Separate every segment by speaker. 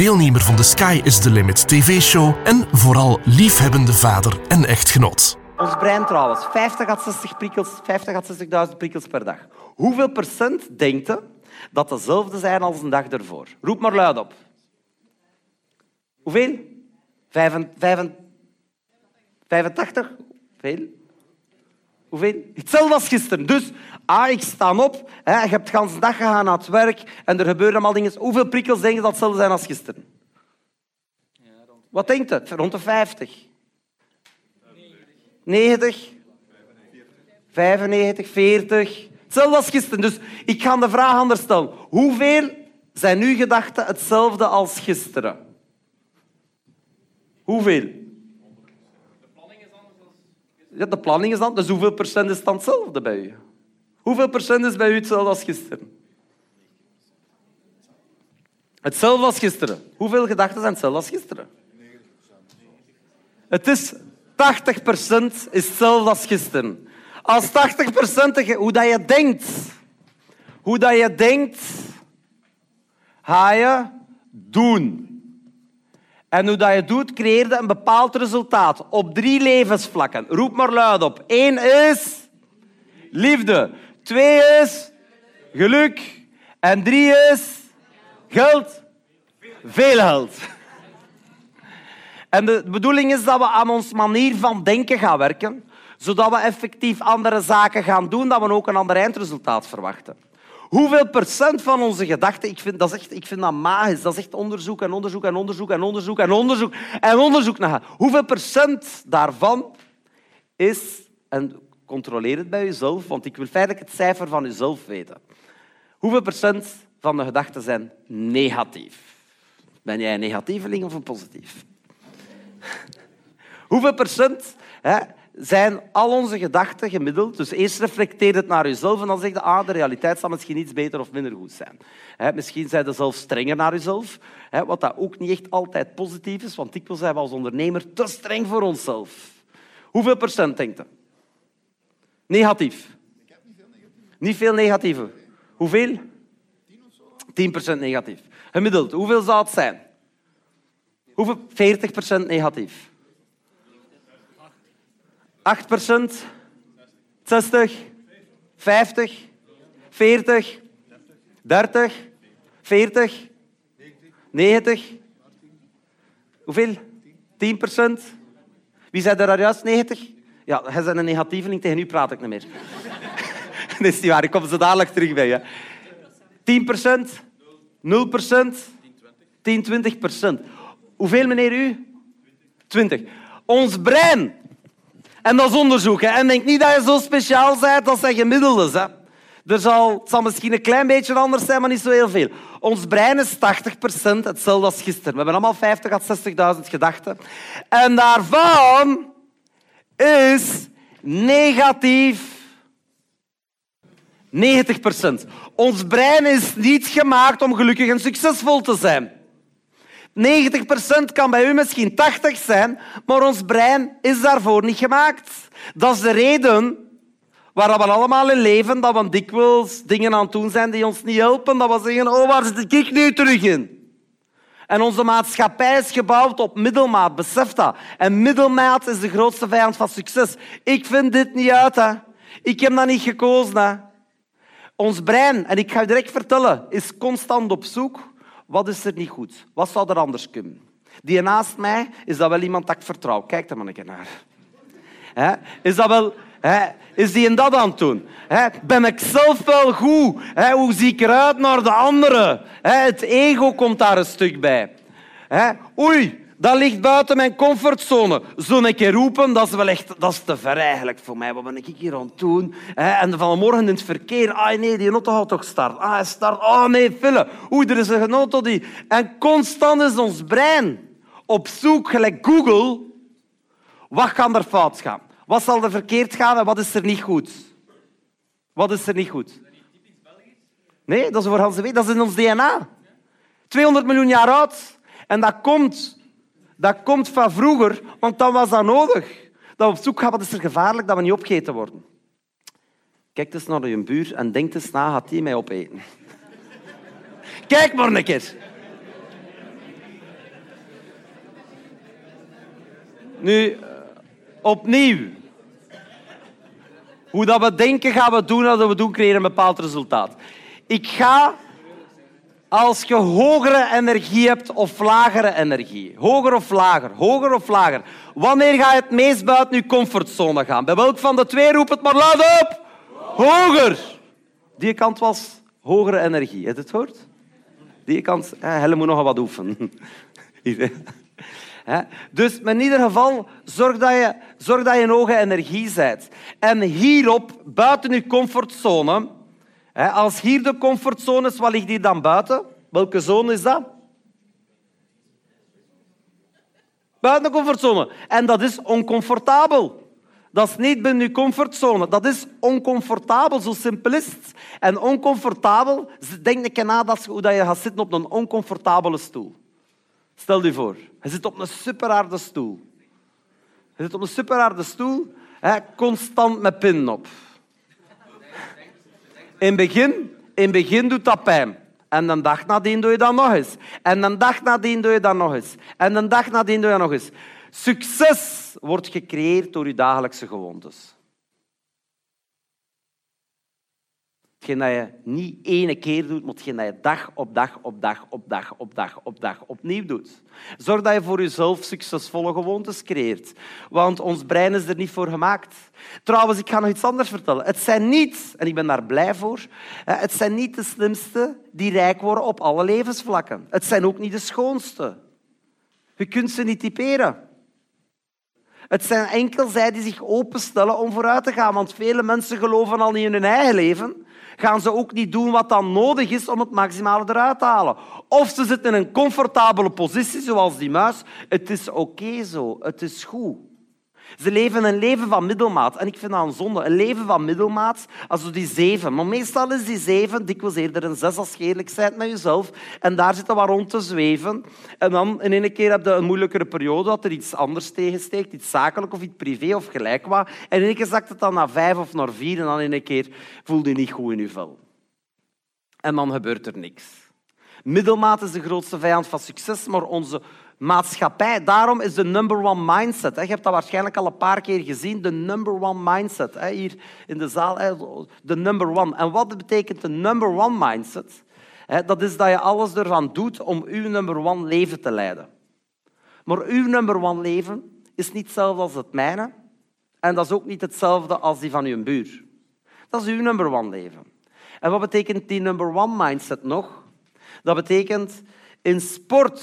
Speaker 1: deelnemer van de Sky is the Limit TV-show en vooral liefhebbende vader en echtgenoot.
Speaker 2: Ons brein trouwens, 50 à 60 prikkels, 50 à 60.000 prikkels per dag. Hoeveel procent denkt dat dezelfde zijn als een dag ervoor? Roep maar luid op. Hoeveel? 85? Veel? Hoeveel? Hetzelfde als gisteren. Dus, ah, ik sta op, hè, je hebt de hele dag gegaan naar het werk en er gebeuren allemaal dingen. Hoeveel prikkels denk je dat hetzelfde zijn als gisteren? Wat denkt het? Rond de 50? 90? 95? 40? Hetzelfde als gisteren. Dus ik ga de vraag anders stellen. Hoeveel zijn uw gedachten hetzelfde als gisteren? Hoeveel? Ja, de planning is dan. Dus hoeveel procent is dan hetzelfde bij u? Hoeveel procent is bij u hetzelfde als gisteren? Hetzelfde als gisteren. Hoeveel gedachten zijn hetzelfde als gisteren? Het is 80% is hetzelfde als gisteren. Als 80% de- hoe dat je denkt, hoe dat je denkt, ga je doen. En hoe dat je doet, creëer je een bepaald resultaat op drie levensvlakken. Roep maar luid op. Eén is liefde. Twee is geluk. En drie is geld. Veel geld. En de bedoeling is dat we aan ons manier van denken gaan werken, zodat we effectief andere zaken gaan doen, dat we ook een ander eindresultaat verwachten. Hoeveel procent van onze gedachten, ik vind dat, echt, ik vind dat magisch, dat is echt onderzoek en onderzoek en onderzoek en onderzoek en onderzoek en onderzoek naar. Hoeveel procent daarvan is, en controleer het bij jezelf, want ik wil feitelijk het cijfer van jezelf weten. Hoeveel procent van de gedachten zijn negatief? Ben jij een negatieveling of een positief? Hoeveel procent hè, zijn al onze gedachten gemiddeld? Dus eerst reflecteer het naar jezelf en dan zeg je, ah, de realiteit zal misschien iets beter of minder goed zijn. Misschien zijn je zelf strenger naar jezelf, wat dat ook niet echt altijd positief is, want dikwijls zijn we als ondernemer te streng voor onszelf. Hoeveel procent denkt je? Negatief. Niet veel negatieve. Hoeveel? 10% negatief. Gemiddeld, hoeveel zou het zijn? Hoeveel? 40% negatief. 8%, 60, 50, 40, 30, 40, 90. Hoeveel? 10%? Wie zei daar juist? 90? Ja, hij is een negatieveling, tegen u praat ik niet meer. Dat is niet waar, ik kom zo dadelijk terug bij je. 10%? 0%? 10, 20%. Hoeveel, meneer u? 20. Ons brein. En dat is onderzoek. En denk niet dat je zo speciaal bent, dat zijn gemiddeldes. Zal, het zal misschien een klein beetje anders zijn, maar niet zo heel veel. Ons brein is 80% hetzelfde als gisteren. We hebben allemaal 50 à 60.000 gedachten. En daarvan is negatief 90%. Ons brein is niet gemaakt om gelukkig en succesvol te zijn. 90% kan bij u misschien 80 zijn, maar ons brein is daarvoor niet gemaakt. Dat is de reden waar we allemaal in leven, dat we dikwijls dingen aan het doen zijn die ons niet helpen. Dat we zeggen, oh, waar zit ik nu terug in? En onze maatschappij is gebouwd op middelmaat, besef dat. En middelmaat is de grootste vijand van succes. Ik vind dit niet uit. Hè. Ik heb dat niet gekozen. Hè. Ons brein, en ik ga je direct vertellen, is constant op zoek. Wat is er niet goed? Wat zou er anders kunnen? Die naast mij, is dat wel iemand dat ik vertrouw? Kijk er maar een keer naar. Is dat wel... Is die in dat aan het doen? Ben ik zelf wel goed? Hoe zie ik eruit naar de anderen? Het ego komt daar een stuk bij. Oei, dat ligt buiten mijn comfortzone. Zo'n keer roepen, dat is wel echt dat is te ver eigenlijk voor mij. Wat ben ik hier aan het doen? En vanmorgen in het verkeer. Ah nee, die auto gaat toch starten. Ah, hij start. Oh nee, Fille. Oei, er is een auto die... En constant is ons brein op zoek, gelijk Google, Wat kan er fout gaan? Wat zal er verkeerd gaan en wat is er niet goed? Wat is er niet goed? Nee, dat is voor Hans Dat is in ons DNA. 200 miljoen jaar oud. En dat komt, dat komt van vroeger, want dan was dat nodig. Dat we op zoek gaan, wat is er gevaarlijk, dat we niet opgegeten worden. Kijk eens naar je buur en denk eens na, gaat die mij opeten? Kijk maar een keer. Nu, opnieuw. Hoe dat we denken, gaan we doen. Dat we doen, creëren een bepaald resultaat. Ik ga, als je hogere energie hebt of lagere energie. Hoger of lager, hoger of lager. Wanneer ga je het meest buiten je comfortzone gaan? Bij welk van de twee roep het maar luid op? Hoger. Die kant was hogere energie. Heb je het gehoord? Die kant, Helle moet nog wat oefenen. Dus in ieder geval, zorg dat je, zorg dat je een hoge energie bent. En hierop, buiten je comfortzone, als hier de comfortzone is, wat ligt hier dan buiten? Welke zone is dat? Buiten de comfortzone. En dat is oncomfortabel. Dat is niet binnen je comfortzone. Dat is oncomfortabel, zo simpel is het. En oncomfortabel, denk een keer na dat, hoe je gaat zitten op een oncomfortabele stoel. Stel je voor, je zit op een superharde stoel. Je zit op een superharde stoel, constant met pinnen op. In het begin, in begin doet dat pijn. En een dag nadien doe je dat nog eens. En een dag nadien doe je dat nog eens. En een dag nadien doe je dat nog eens. Succes wordt gecreëerd door je dagelijkse gewoontes. Hetgeen dat je niet ene keer doet, maar hetgeen dat je dag op dag op dag op dag op dag op dag opnieuw doet. Zorg dat je voor jezelf succesvolle gewoontes creëert. Want ons brein is er niet voor gemaakt. Trouwens, ik ga nog iets anders vertellen. Het zijn niet, en ik ben daar blij voor, het zijn niet de slimste die rijk worden op alle levensvlakken. Het zijn ook niet de schoonste. Je kunt ze niet typeren. Het zijn enkel zij die zich openstellen om vooruit te gaan. Want vele mensen geloven al niet in hun eigen leven gaan ze ook niet doen wat dan nodig is om het maximale eruit te halen. Of ze zitten in een comfortabele positie, zoals die muis. Het is oké zo, het is goed. Ze leven een leven van middelmaat. En ik vind dat een zonde. Een leven van middelmaat, also die zeven. Maar meestal is die zeven dikwijls eerder een zes als je eerlijk bent met jezelf. En daar zit er wat rond te zweven. En dan in een keer heb je een moeilijkere periode dat er iets anders tegensteekt. Iets zakelijk of iets privé of gelijk wat. En in een keer zakt het dan naar vijf of naar vier. En dan in een keer voel je niet goed in je vel. En dan gebeurt er niks. Middelmaat is de grootste vijand van succes, maar onze maatschappij. Daarom is de number one mindset. Je hebt dat waarschijnlijk al een paar keer gezien. De number one mindset. Hier in de zaal. De number one. En wat betekent de number one mindset? Dat is dat je alles ervan doet om uw number one leven te leiden. Maar uw number one leven is niet hetzelfde als het mijne. En dat is ook niet hetzelfde als die van uw buur. Dat is uw number one leven. En wat betekent die number one mindset nog? Dat betekent in sport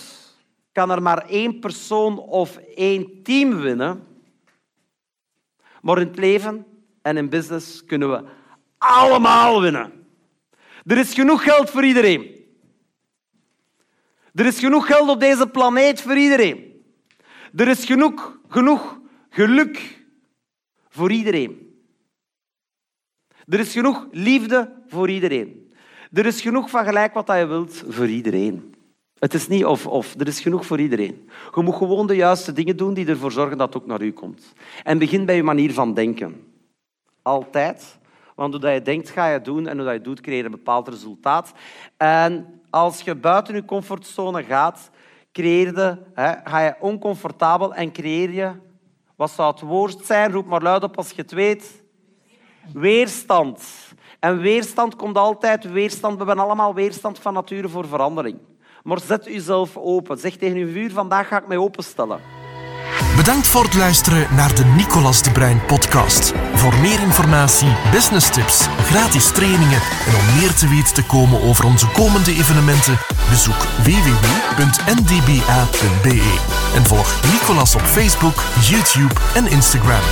Speaker 2: kan er maar één persoon of één team winnen. Maar in het leven en in business kunnen we allemaal winnen. Er is genoeg geld voor iedereen. Er is genoeg geld op deze planeet voor iedereen. Er is genoeg, genoeg geluk voor iedereen. Er is genoeg liefde voor iedereen. Er is genoeg van gelijk wat je wilt voor iedereen. Het is niet of-of. Er is genoeg voor iedereen. Je moet gewoon de juiste dingen doen die ervoor zorgen dat het ook naar u komt. En begin bij je manier van denken. Altijd. Want hoe je denkt, ga je doen. En hoe je doet, creëer je een bepaald resultaat. En als je buiten je comfortzone gaat, creëer je, hè, ga je oncomfortabel en creëer je... Wat zou het woord zijn? Roep maar luid op als je het weet. Weerstand. En weerstand komt altijd weerstand. We hebben allemaal weerstand van nature voor verandering. Maar zet uzelf open. Zeg tegen uw vuur, vandaag ga ik mij openstellen.
Speaker 1: Bedankt voor het luisteren naar de Nicolas de Bruin podcast. Voor meer informatie, business tips, gratis trainingen en om meer te weten te komen over onze komende evenementen, bezoek www.ndba.be en volg Nicolas op Facebook, YouTube en Instagram.